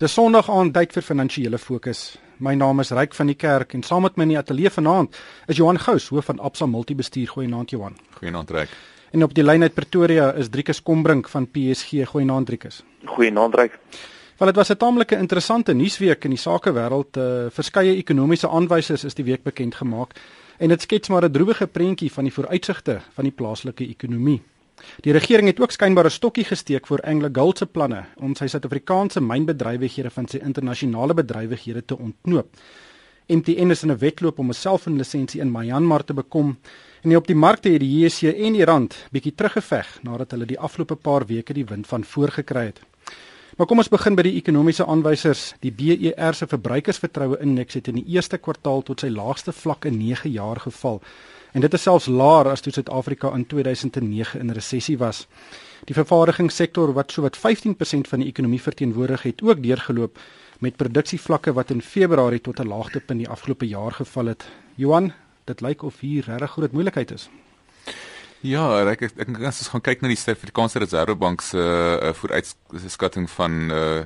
Dis Sondag aand tyd vir finansiële fokus. My naam is Ryk van die Kerk en saam met my in die ateljee vanaand is Johan Gous, hoof van Absa Multibestuur. Goeienaand Johan. Goeienaand Ryk. En op die lyn uit Pretoria is Driekus Kombrink van PSG. Goeienaand Driekus. Goeienaand Ryk. Wel dit was 'n taamlike interessante nuusweek in die sakewêreld. Uh, verskeie ekonomiese aanwysers is die week bekend gemaak en dit skets maar 'n droewige prentjie van die vooruitsigte van die plaaslike ekonomie. Die regering het ook skynbaar 'n stokkie gesteek vir AngloGold se planne om sy Suid-Afrikaanse mynbedrywighede van sy internasionale bedrywighede te ontknoop. MTN is in 'n wedloop om 'n selfoonlisensie in Myanmar te bekom en op die markte het die JSE en die rand bietjie teruggeveg nadat hulle die afgelope paar weke die wind van voor gekry het. Maar kom ons begin by die ekonomiese aanwysers. Die BER se verbruikersvertroue indeks het in die eerste kwartaal tot sy laagste vlak in 9 jaar geval en dit is selfs laer as toe Suid-Afrika in 2009 in resessie was. Die vervaardigingssektor wat sowat 15% van die ekonomie verteenwoordig het, ook deurgeloop met produksievlakke wat in Februarie tot 'n laagtepunt die afgelope jaar geval het. Johan, dit lyk of hier regtig groot moeilikheid is. Ja, ek ek dink as ons gaan kyk na die Suid-Afrikaanse Reservebank se uh, vooruitskatting van uh,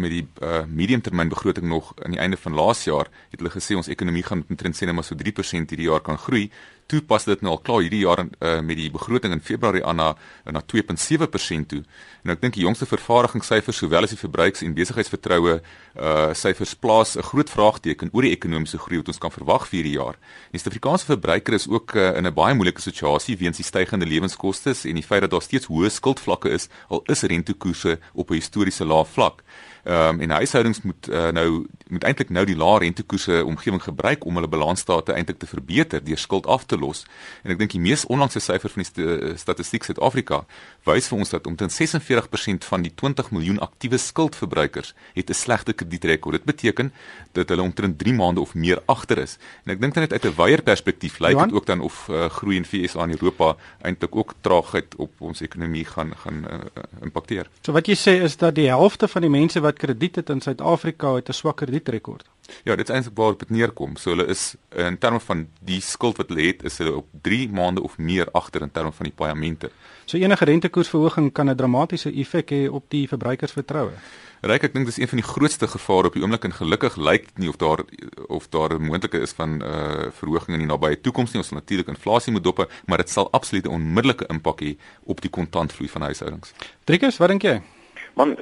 met die uh, mediumtermynbegroting nog aan die einde van laas jaar, het hulle gesê ons ekonomie gaan met trend sê net maar so 3% hierdie jaar kan groei toe pas dit nou al klaar hierdie jaar uh, met die begroting in Februarie aan na na 2.7% toe. En ek dink die jongste vervaardigingssyfers sowel as die verbruiks- en besigheidsvertroue uh syfers plaas 'n groot vraagteken oor die ekonomiese groei wat ons kan verwag vir hierdie jaar. Die Suid-Afrikaanse verbruiker is ook uh, in 'n baie moeilike situasie weens die stygende lewenskoste en die feit dat daar steeds hoë skuldvlakke is al is rentekoerse op 'n historiese lae vlak. Ehm um, en huishoudings moet uh, nou moet eintlik nou die lae rentekoerse omgewing gebruik om hulle balansstate eintlik te verbeter deur skuld af te los. En ek dink die mees onlangse syfer van die st statistiek Suid-Afrika wys vir ons dat omtrent 46% van die 20 miljoen aktiewe skuldverbruikers het 'n slegte kredietrekord. Dit beteken dat hulle omtrent 3 maande of meer agter is. En ek dink dan net uit 'n wyeer perspektief lyk dit ook dan of uh, groei in VS aan Europa eintlik ook traagheid op ons ekonomie gaan gaan uh, impakteer. So wat jy sê is dat die helfte van die mense wat krediet het in Suid-Afrika het 'n swak kredietrekord. Ja, dit is eintlik waar dit neerkom. So hulle is in terme van die skuld wat hulle het, is hulle op 3 maande of meer agter in terme van die paemente. So enige rentekoersverhoging kan 'n dramatiese effek hê op die verbruikersvertroue. Ryk, ek dink dis een van die grootste gevare op die oomblik en gelukkig lyk nie of daar of daar 'n moontlikheid is van uh verhoging in die nabye toekoms nie. Ons sal natuurlik inflasie moet dop, maar dit sal absoluut 'n onmiddellike impak hê op die kontantvloei van huishoudings. Driekers, wat dink jy? Man,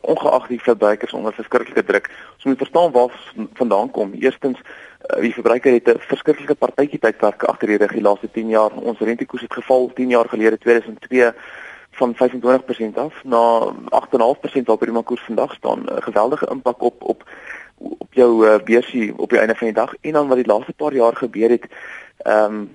ongeag die verbruikers onder verskriklike druk, ons moet verstaan waar vandaan kom. Eerstens, uh, die verbruiker het 'n verskriklike partytjie tydperk agter die rug die laaste 10 jaar. Ons rentekoers het geval 10 jaar gelede 2002 van 25% af na 8.5% waar die koers vandag staan. 'n Geweldige impak op op op jou uh, beursie op die einde van die dag en dan wat die laaste paar jaar gebeur het Ehm um,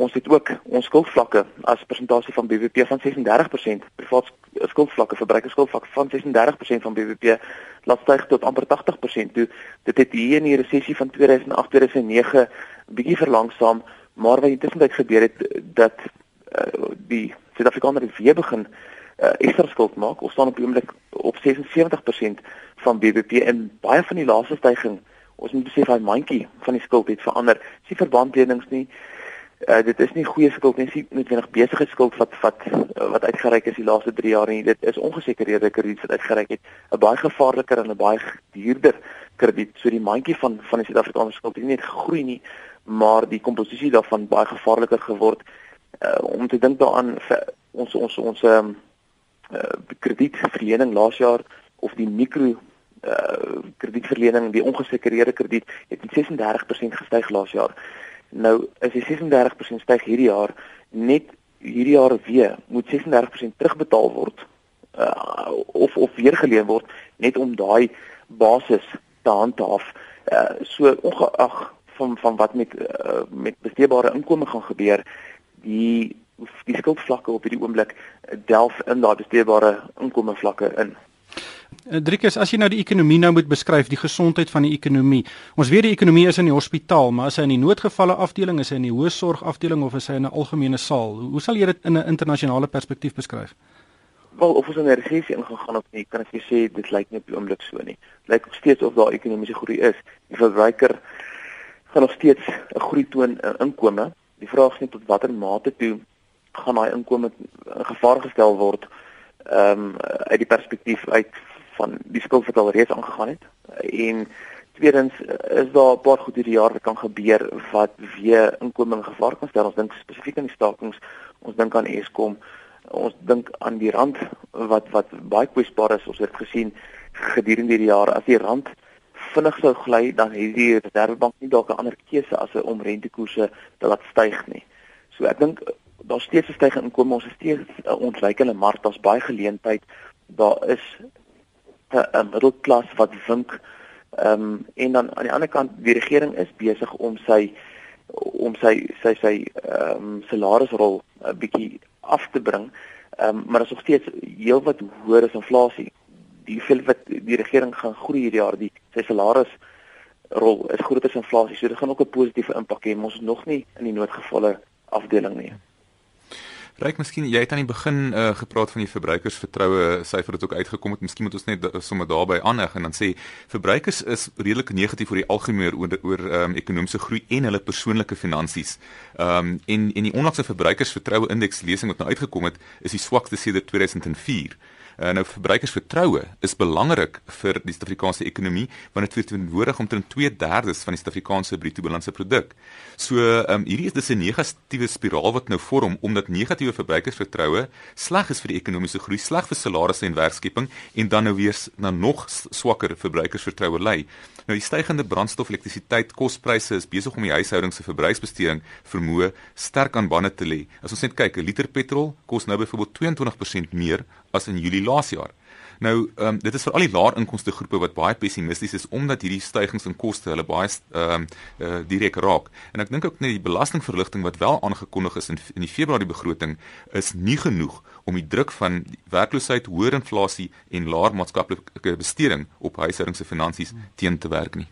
ons het ook ons skuldvlakke as persentasie van BBP van 36%, privaat skuldvlakke, verbruikerskuldvlak van 36% van BBP laat styg tot amper 80%. Toe dit het hier in die resessie van 2008-2009 bietjie verlangsaam, maar wat intussen gebeur het dat uh, die Suid-Afrikaner weer begin uh, ekstra skuld maak. Ons staan op die oomblik op 76% van BBP en baie van die laaste stygings ons moet besef daai mandjie van die skuld het verander. Dis nie verbandlenings nie. Uh, dit is nie goeie skuld nie, dis nie noodwendig besige skuld wat wat wat uitgereik is die laaste 3 jaar nie. Dit is ongesekerde krediet wat uitgereik het. 'n Baie gevaarliker en 'n baie duurder krediet. So die mandjie van van die Suid-Afrikaanse skuld het nie net gegroei nie, maar die komposisie daarvan baie gevaarliker geword. Uh, om te dink daaraan ons ons ons ehm um, uh, kredietverlening laas jaar of die mikro uh kredietverlening, die ongesekerde krediet het met 36% gestyg laas jaar. Nou is die 36% styg hierdie jaar net hierdie jaar weer moet 36% terugbetaal word uh of of weer geleen word net om daai basis te handhaaf. Uh so ongeag van van wat met uh, met besteedbare inkomste gaan gebeur, die die skuldvlakke op hierdie oomblik delf in daai besteedbare inkomste vlakke in. Eh, Driekus, as jy nou die ekonomie nou moet beskryf, die gesondheid van die ekonomie. Ons weet die ekonomie is in die hospitaal, maar as hy in die noodgevalle afdeling is, hy in die hoë sorg afdeling of is hy in 'n algemene saal? Hoe sal jy dit in 'n internasionale perspektief beskryf? Wel, of ons in 'n resessie ingegaan of nie, kan ek jy sê dit lyk nie op die oomblik so nie. Lyk steeds of daar ekonomiese groei is. Die verbruiker gaan nog steeds 'n groei toon in inkomste. Die vraag is net tot watter mate toe gaan daai inkomste gevaar gestel word ehm um, uit die perspektief uit van die skuld wat al reeds aangegaan het. En tweedens is daar 'n paar goed hierdie jaar wat kan gebeur wat weer inkoming in gevaar kan stel. Ons dink spesifiek aan die stakings, ons dink aan Eskom, ons dink aan die rand wat wat baie kwesbaar is. Ons het gesien gedurende hierdie jaar as die rand vinnig sou gly dan het die Reserwebank nie dalk 'n ander keuse as om rentekoerse te laat styg nie. So ek dink daar's steeds 'n stygende inkomste, ons is steeds 'n ontwikkelende mark, daar's baie geleentheid. Daar is 'n middelklas wat wink ehm um, en dan aan die ander kant die regering is besig om sy om sy sy sy ehm um, salarisrol 'n bietjie af te bring. Ehm um, maar is nog steeds heelwat hoër as inflasie die hoeveel wat die regering gaan groei hierdie jaar die sy salaris rol is groter as inflasie. So dit gaan ook 'n positiewe impak hê. Ons is nog nie in die noodgevalle afdeling nie. Ryk, miskien jy het aan die begin uh, gepraat van die verbruikersvertroue syfer wat ook uitgekom het. Miskien moet ons net sommer daarbey aanheg en dan sê verbruikers is redelik negatief oor die algemeen oor oor um, ekonomiese groei en hulle persoonlike finansies. Ehm um, en en die onlangse verbruikersvertroue indeks lesing wat nou uitgekom het, is die swakste sedert 2004. Uh, nou verbruikersvertroue is belangrik vir die Suid-Afrikaanse ekonomie want dit verteenwoordig omtrent 2/3 van die Suid-Afrikaanse bruto binnelandse produk. So, um, hierdie is dus 'n negatiewe spiraal wat nou vorm omdat negatiewe verbruikersvertroue sleg is vir die ekonomiese groei, sleg vir salarisse en werkskeping en dan nou weer na nog swakker verbruikersvertroue lei. Nou die stygende brandstof, elektrisiteit, kospryse is besig om die huishoudings se verbruiksbesteding vermoë sterk aan bande te lê. As ons net kyk, 'n liter petrol kos nou byvoorbeeld 22% meer as in Julie laas jaar. Nou, ehm um, dit is vir al die laer inkomste groepe wat baie pessimisties is omdat hierdie stygings in koste hulle baie ehm um, uh, direk raak. En ek dink ook net die belastingverligting wat wel aangekondig is in in die Februarie begroting is nie genoeg om die druk van werkloosheid, hoër inflasie en laer maatskaplike besteding op huishoudings se finansies teen te werk nie.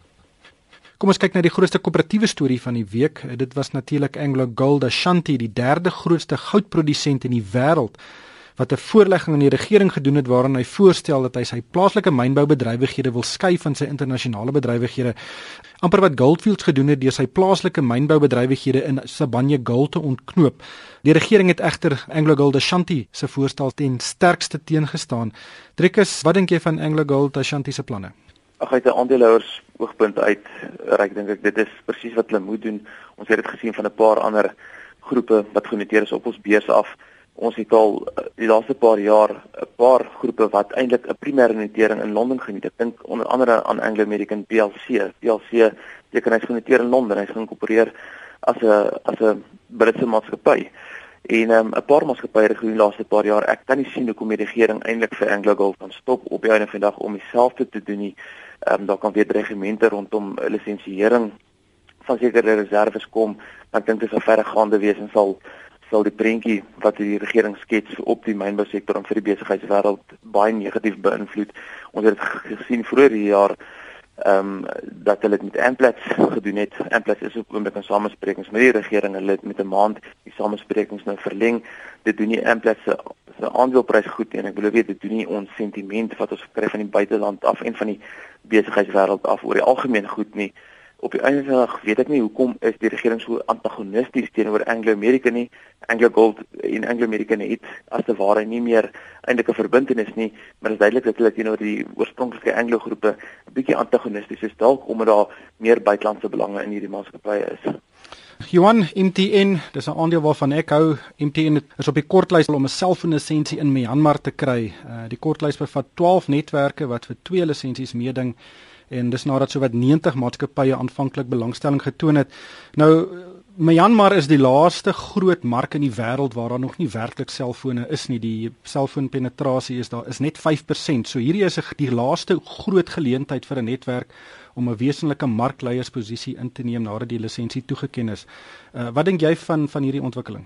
Kom ons kyk na die grootste koöperatiewe storie van die week. Dit was natuurlik Anglo Gold Ashanti, die derde grootste goudprodusent in die wêreld wat 'n voorlegging aan die regering gedoen het waarin hy voorstel dat hy sy plaaslike mynboubedrywighede wil skei van sy internasionale bedrywighede. amper wat Goldfields gedoen het deur sy plaaslike mynboubedrywighede in Sibanye Gold te ontknoop. Die regering het egter AngloGold Ashanti se voorstel ten sterkste teengestaan. Driekus, wat dink jy van AngloGold Ashanti se planne? Ag uit 'n aandeelhouers oogpunt uit, reik dink ek dit is presies wat hulle moet doen. Ons het dit gesien van 'n paar ander groepe wat genoteer is op ons beurs af ons het al eh, die laaste paar jaar 'n paar groepe wat eintlik 'n primêre notering in Londen geniet. Ek dink onder andere aan Anglo American PLC. PLC teken hy genoteer in Londen. Hy is geïnkorporeer as 'n as 'n Britse maatskappy. En ehm, 'n um, paar maatskappye in die laaste paar jaar ek kan nie sien hoekom die regering eintlik vir Anglo Gold kan stop op die einde van die dag om dieselfde te doen nie. Ehm um, daar kan weer regimente rondom lisensiering van sekere reserves kom. Ek dink dit sal verregaande wees en sal sal die prentjie wat die regering skets op die mynbousektor en vir die besigheidswêreld baie negatief beïnvloed. Ons het gesien vroeër hierdie jaar ehm um, dat hulle dit met Amplats gedoen het. Amplats is ook oomblik in samesprekings met die regering. Hulle het met 'n maand die samesprekings nou verleng. Dit doen nie Amplats se se aandeleprys goed en ek belowe dit doen nie ons sentiment wat ons kry van die buiteland af en van die besigheidswêreld af oor die algemeen goed nie op die einde van die dag weet ek nie hoekom is die regering so antagonisties teenoor Anglo American nie. Anglo Gold en Anglo American het as te ware nie meer eintlik 'n verbintenis nie, maar dit is duidelik dat hulle teenoor die oorspronklike Anglo groepe 'n bietjie antagonisties is dalk omdat daar meer buitelandse belange in hierdie maatskappye is. Johan MTN, dis 'n aandeel waarvan ek hou. MTN is op die kortlys om 'n selfoonlisensie in Myanmar te kry. Uh, die kortlys bevat 12 netwerke wat vir twee lisensies meeding en dis nadat sowat 90 maatskappye aanvanklik belangstelling getoon het. Nou Myanmar is die laaste groot mark in die wêreld waar daar nog nie werklik selfone is nie. Die selfoonpenetrasie is daar is net 5%. So hierdie is 'n die laaste groot geleentheid vir 'n netwerk om 'n wesenlike markleiersposisie in te neem nadat die lisensie toegeken is. Uh, wat dink jy van van hierdie ontwikkeling?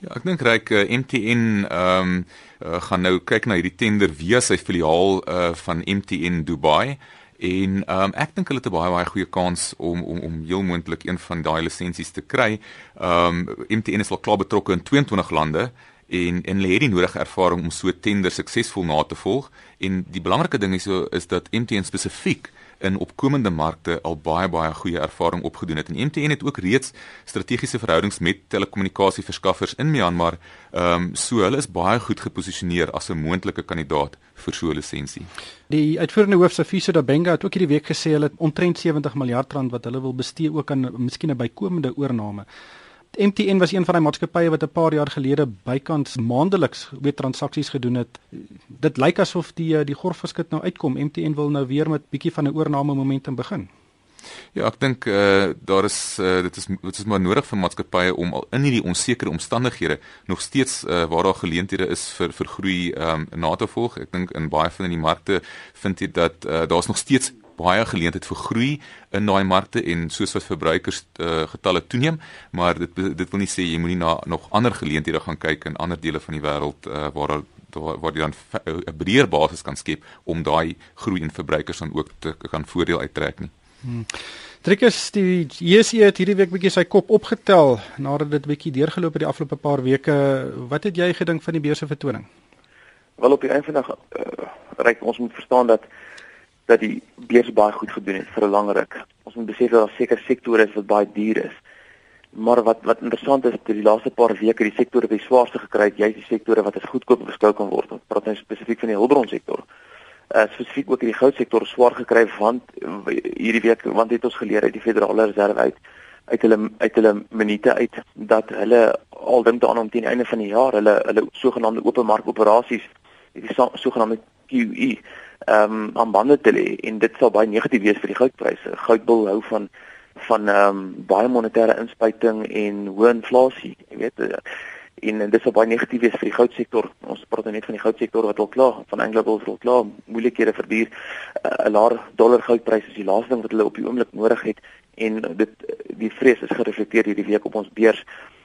Ja, ek dink reik uh, MTN ehm um, uh, gaan nou kyk na hierdie tender via sy filiaal uh, van MTN Dubai. En um, ek dink hulle het 'n baie baie goeie kans om om om heel moontlik een van daai lisensies te kry. Ehm um, MTN is al klaar betrokke in 22 lande en en hulle het die nodige ervaring om so tender suksesvol na te volg en die belangrike ding is so is dat MTN spesifiek in opkomende markte al baie baie goeie ervaring opgedoen het. En MTN het ook reeds strategiese verhoudings met telekommunikasieverskaffers in Myanmar. Ehm um, so hulle is baie goed geposisioneer as 'n moontlike kandidaat vir so 'n lisensie. Die uitvoerende hoof Safiso Dabenga het ook hierdie week gesê hulle het omtrent 70 miljard rand wat hulle wil bestee ook aan miskien 'n bykomende oorname. MTN was een van daai maatskappye wat 'n paar jaar gelede bykans maandeliks weer transaksies gedoen het. Dit lyk asof die eh, die gorfgeskit nou uitkom. MTN wil nou weer met bietjie van 'n oorname momentum begin. Ja, ek dink eh uh, daar is uh, dit is dit is maar nodig vir maatskappye om al in hierdie onsekere omstandighede nog steeds uh, waar daar geleenthede is vir vir groei ehm um, na te volg. Ek dink in baie van die markte vind jy dat uh, daar's nog steeds baie geleentheid vir groei in daai markte en soos wat verbruikers uh, getalle toeneem, maar dit dit wil nie sê jy moenie na nog ander geleenthede gaan kyk in ander dele van die wêreld uh, waar daar waar jy dan 'n breër basis kan skep om daai groei in verbruikers dan ook te kan voordeel uittrek nie. Hmm. Trikus die JSE het hierdie week bietjie sy kop opgetel nadat dit bietjie deurgeloop het die afgelope paar weke. Wat het jy gedink van die beurse vertoning? Wel op die einde van die dag uh, reik ons moet verstaan dat dat die beurs baie goed gedoen het vir 'n lang ruk. Ons moet besef dat daar seker sektore is wat baie duur is. Maar wat wat interessant is, die laaste paar weke die sektore wat die swaarste gekry het, juist die sektore wat as goedkoop beskou kan word. Ons praat nou spesifiek van die hulpbron sektor. Uh spesifiek ook die goudsektor swaar gekry want hierdie week want het ons geleer uit die Federale Reserve uit uit hulle uit hulle minute uit dat hulle al dink daaraan om teen einde van die jaar hulle hulle sogenaamde openmark operasies die sogenaamde QE ehm um, aan bande te lê en dit sal baie negatief wees vir die goudpryse. Goudbul hou van van ehm um, baie monetêre inspuiting en hoë inflasie, jy weet en, en dit sal baie negatief wees vir die goudsektor. Ons praat net van die goudsektor wat al klaar van AngloGold al klaar moeilikhede verduur. Eh, 'n uh, Laer dollar goudpryse is die laaste ding wat hulle op die oomblik nodig het en dit die vrees is gereflekteer hierdie week op ons beurs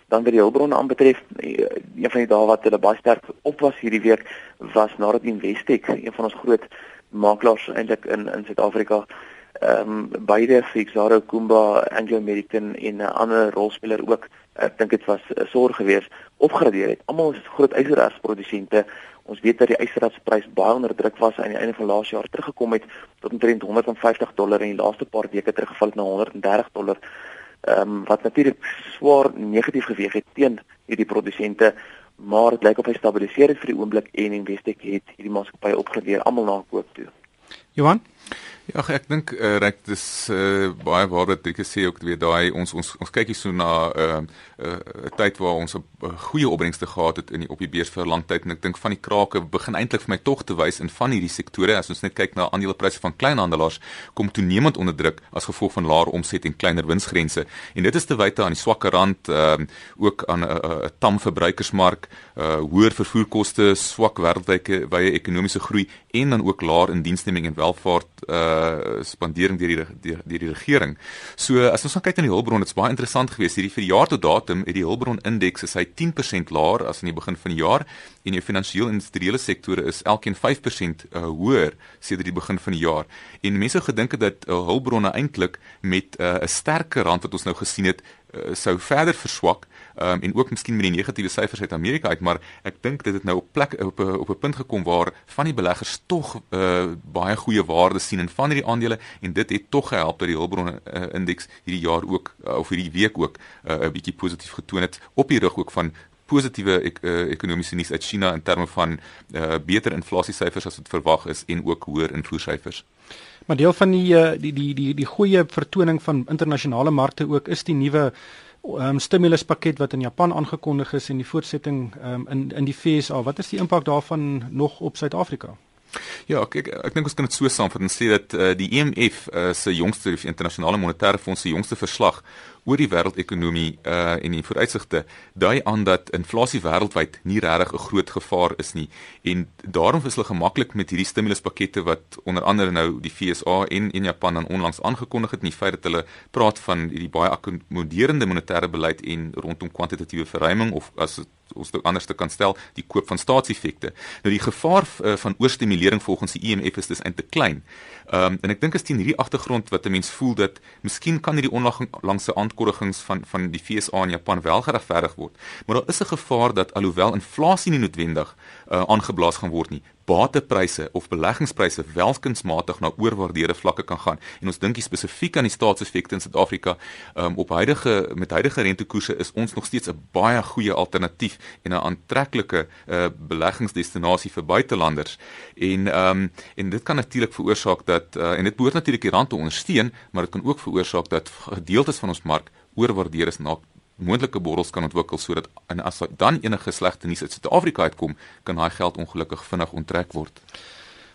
dan wat die hulpbronne aanbetref een van die dae wat hulle baie sterk op was hierdie week was nadat Investec een van ons groot makelaars eintlik in in Suid-Afrika ehm um, beide Fixaro Kumba Anglo American en 'n ander rolspeler ook ek dink dit was 'n sorg geweest opgradeer het. Almal is groot yserersprodusente ons weet dat die ysererprys baie onder druk was aan die einde van laas jaar teruggekom het tot omtrent 150 dollar en die laaste paar weke teruggeval het na 130 dollar ehm um, wat natuurlik swaar negatief geweeg het teen hierdie produsente maar dit lyk of hy stabiliseer het vir die oomblik en Investec het hierdie maatskappy opgeleer almal na koop toe. Johan Ja, ek dink uh, reg dis uh, baie waar wat ek sê ook weer daai ons ons ons kyk hier so na 'n uh, eh, uh, tyd waar ons 'n uh, goeie opbrengste gehad het in die op die beurs vir 'n lang tyd. En ek dink van die krake begin eintlik vir my tog te wys in van hierdie sektore. As ons net kyk na aandelepryse van kleinhandelaars kom toenemend onder druk as gevolg van laer omset en kleiner winsgrense. En dit is te wyte aan die swakker rand uh, ook aan 'n uh, uh, tam verbruikersmark uh, hoër vervoerkoste swak wêreldwye wye ekonomiese groei en dan ook laer indiensneming en welvaart uh, spandering deur die deur die, die regering. So as ons kyk na die hulpbron, dit's baie interessant geweest hierdie vir die jaar tot datum het die hulpbron indeks is hy 10% laer as in die begin van die jaar en die finansiële industriële sektore is elkeen 5% uh, hoër sedert die begin van die jaar. En mense gedink het dat uh, hulpbronne eintlik met uh, 'n uh, sterker rand wat ons nou gesien het uh, sou verder verswak um, en ook miskien met die negatiewe syfers uit Amerika uit, maar ek dink dit het nou op plek op 'n op 'n punt gekom waar van die beleggers tog uh, baie goeie waarde sien in van hierdie aandele en dit het tog gehelp dat die hulpbronne uh, indeks hierdie jaar ook uh, of hierdie week ook 'n uh, bietjie positief getoon het op die rug ook van positiewe ek, uh, ekonomiese nuus uit China in terme van uh, beter inflasiesyfers as wat verwag is en ook hoër invoersyfers. Maar deel van die die die die die goeie vertoning van internasionale markte ook is die nuwe um, stimuluspakket wat in Japan aangekondig is en die voortsetting um, in in die FSA. Wat is die impak daarvan nog op Suid-Afrika? Ja, ek ek, ek dink ons kan dit so saamvat en sê dat uh, die IMF e uh, se jongste internasionale monetaire fonds se jongste verslag oor die wêreldekonomie uh en die vooruitsigte dui aan dat inflasie wêreldwyd nie regtig 'n groot gevaar is nie en daarom is hulle gemaklik met hierdie stimuluspakkette wat onder andere nou die FSA en in Japan dan onlangs aangekondig het in die feit dat hulle praat van hierdie baie akkommoderende monetêre beleid en rondom kwantitatiewe verruiming of as ons dit anders te kan stel die koop van staatseffekte. Nou die gevaar uh, van oorstimulering volgens die IMF is dis eintlik klein. Ehm um, en ek dink as teen hierdie agtergrond wat 'n mens voel dat miskien kan hierdie onlangse aankondiging aankondigings van van die FSA in Japan wel geregverdig word. Maar daar is 'n gevaar dat alhoewel inflasie nie noodwendig uh, aangeblaas gaan word nie, batepryse of beleggingspryse welkunsmatig na oorwaardeerde vlakke kan gaan. En ons dink spesifiek aan die staatseffekte in Suid-Afrika, um, op huidige met huidige rentekoerse is ons nog steeds 'n baie goeie alternatief en 'n aantreklike uh, beleggingsdestinasie vir buitelanders. En ehm um, en dit kan natuurlik veroorsaak dat uh, en dit behoort natuurlik die rand te ondersteun, maar dit kan ook veroorsaak dat gedeeltes van ons mark oorwaardeer is na moontlike borrels kan ontwikkel sodat en as dan enige slegte nuus uit Suid-Afrika uitkom, kan daai geld ongelukkig vinnig onttrek word.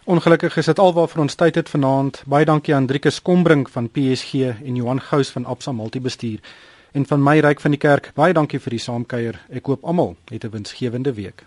Ongelukkig is dit alwaar vir ons tyd het vanaand. Baie dankie aan Driekus Kombrink van PSG en Johan Gous van Absa Multibestuur en van my ryk van die kerk. Baie dankie vir die saamkuier. Ek hoop almal het 'n winsgewende week.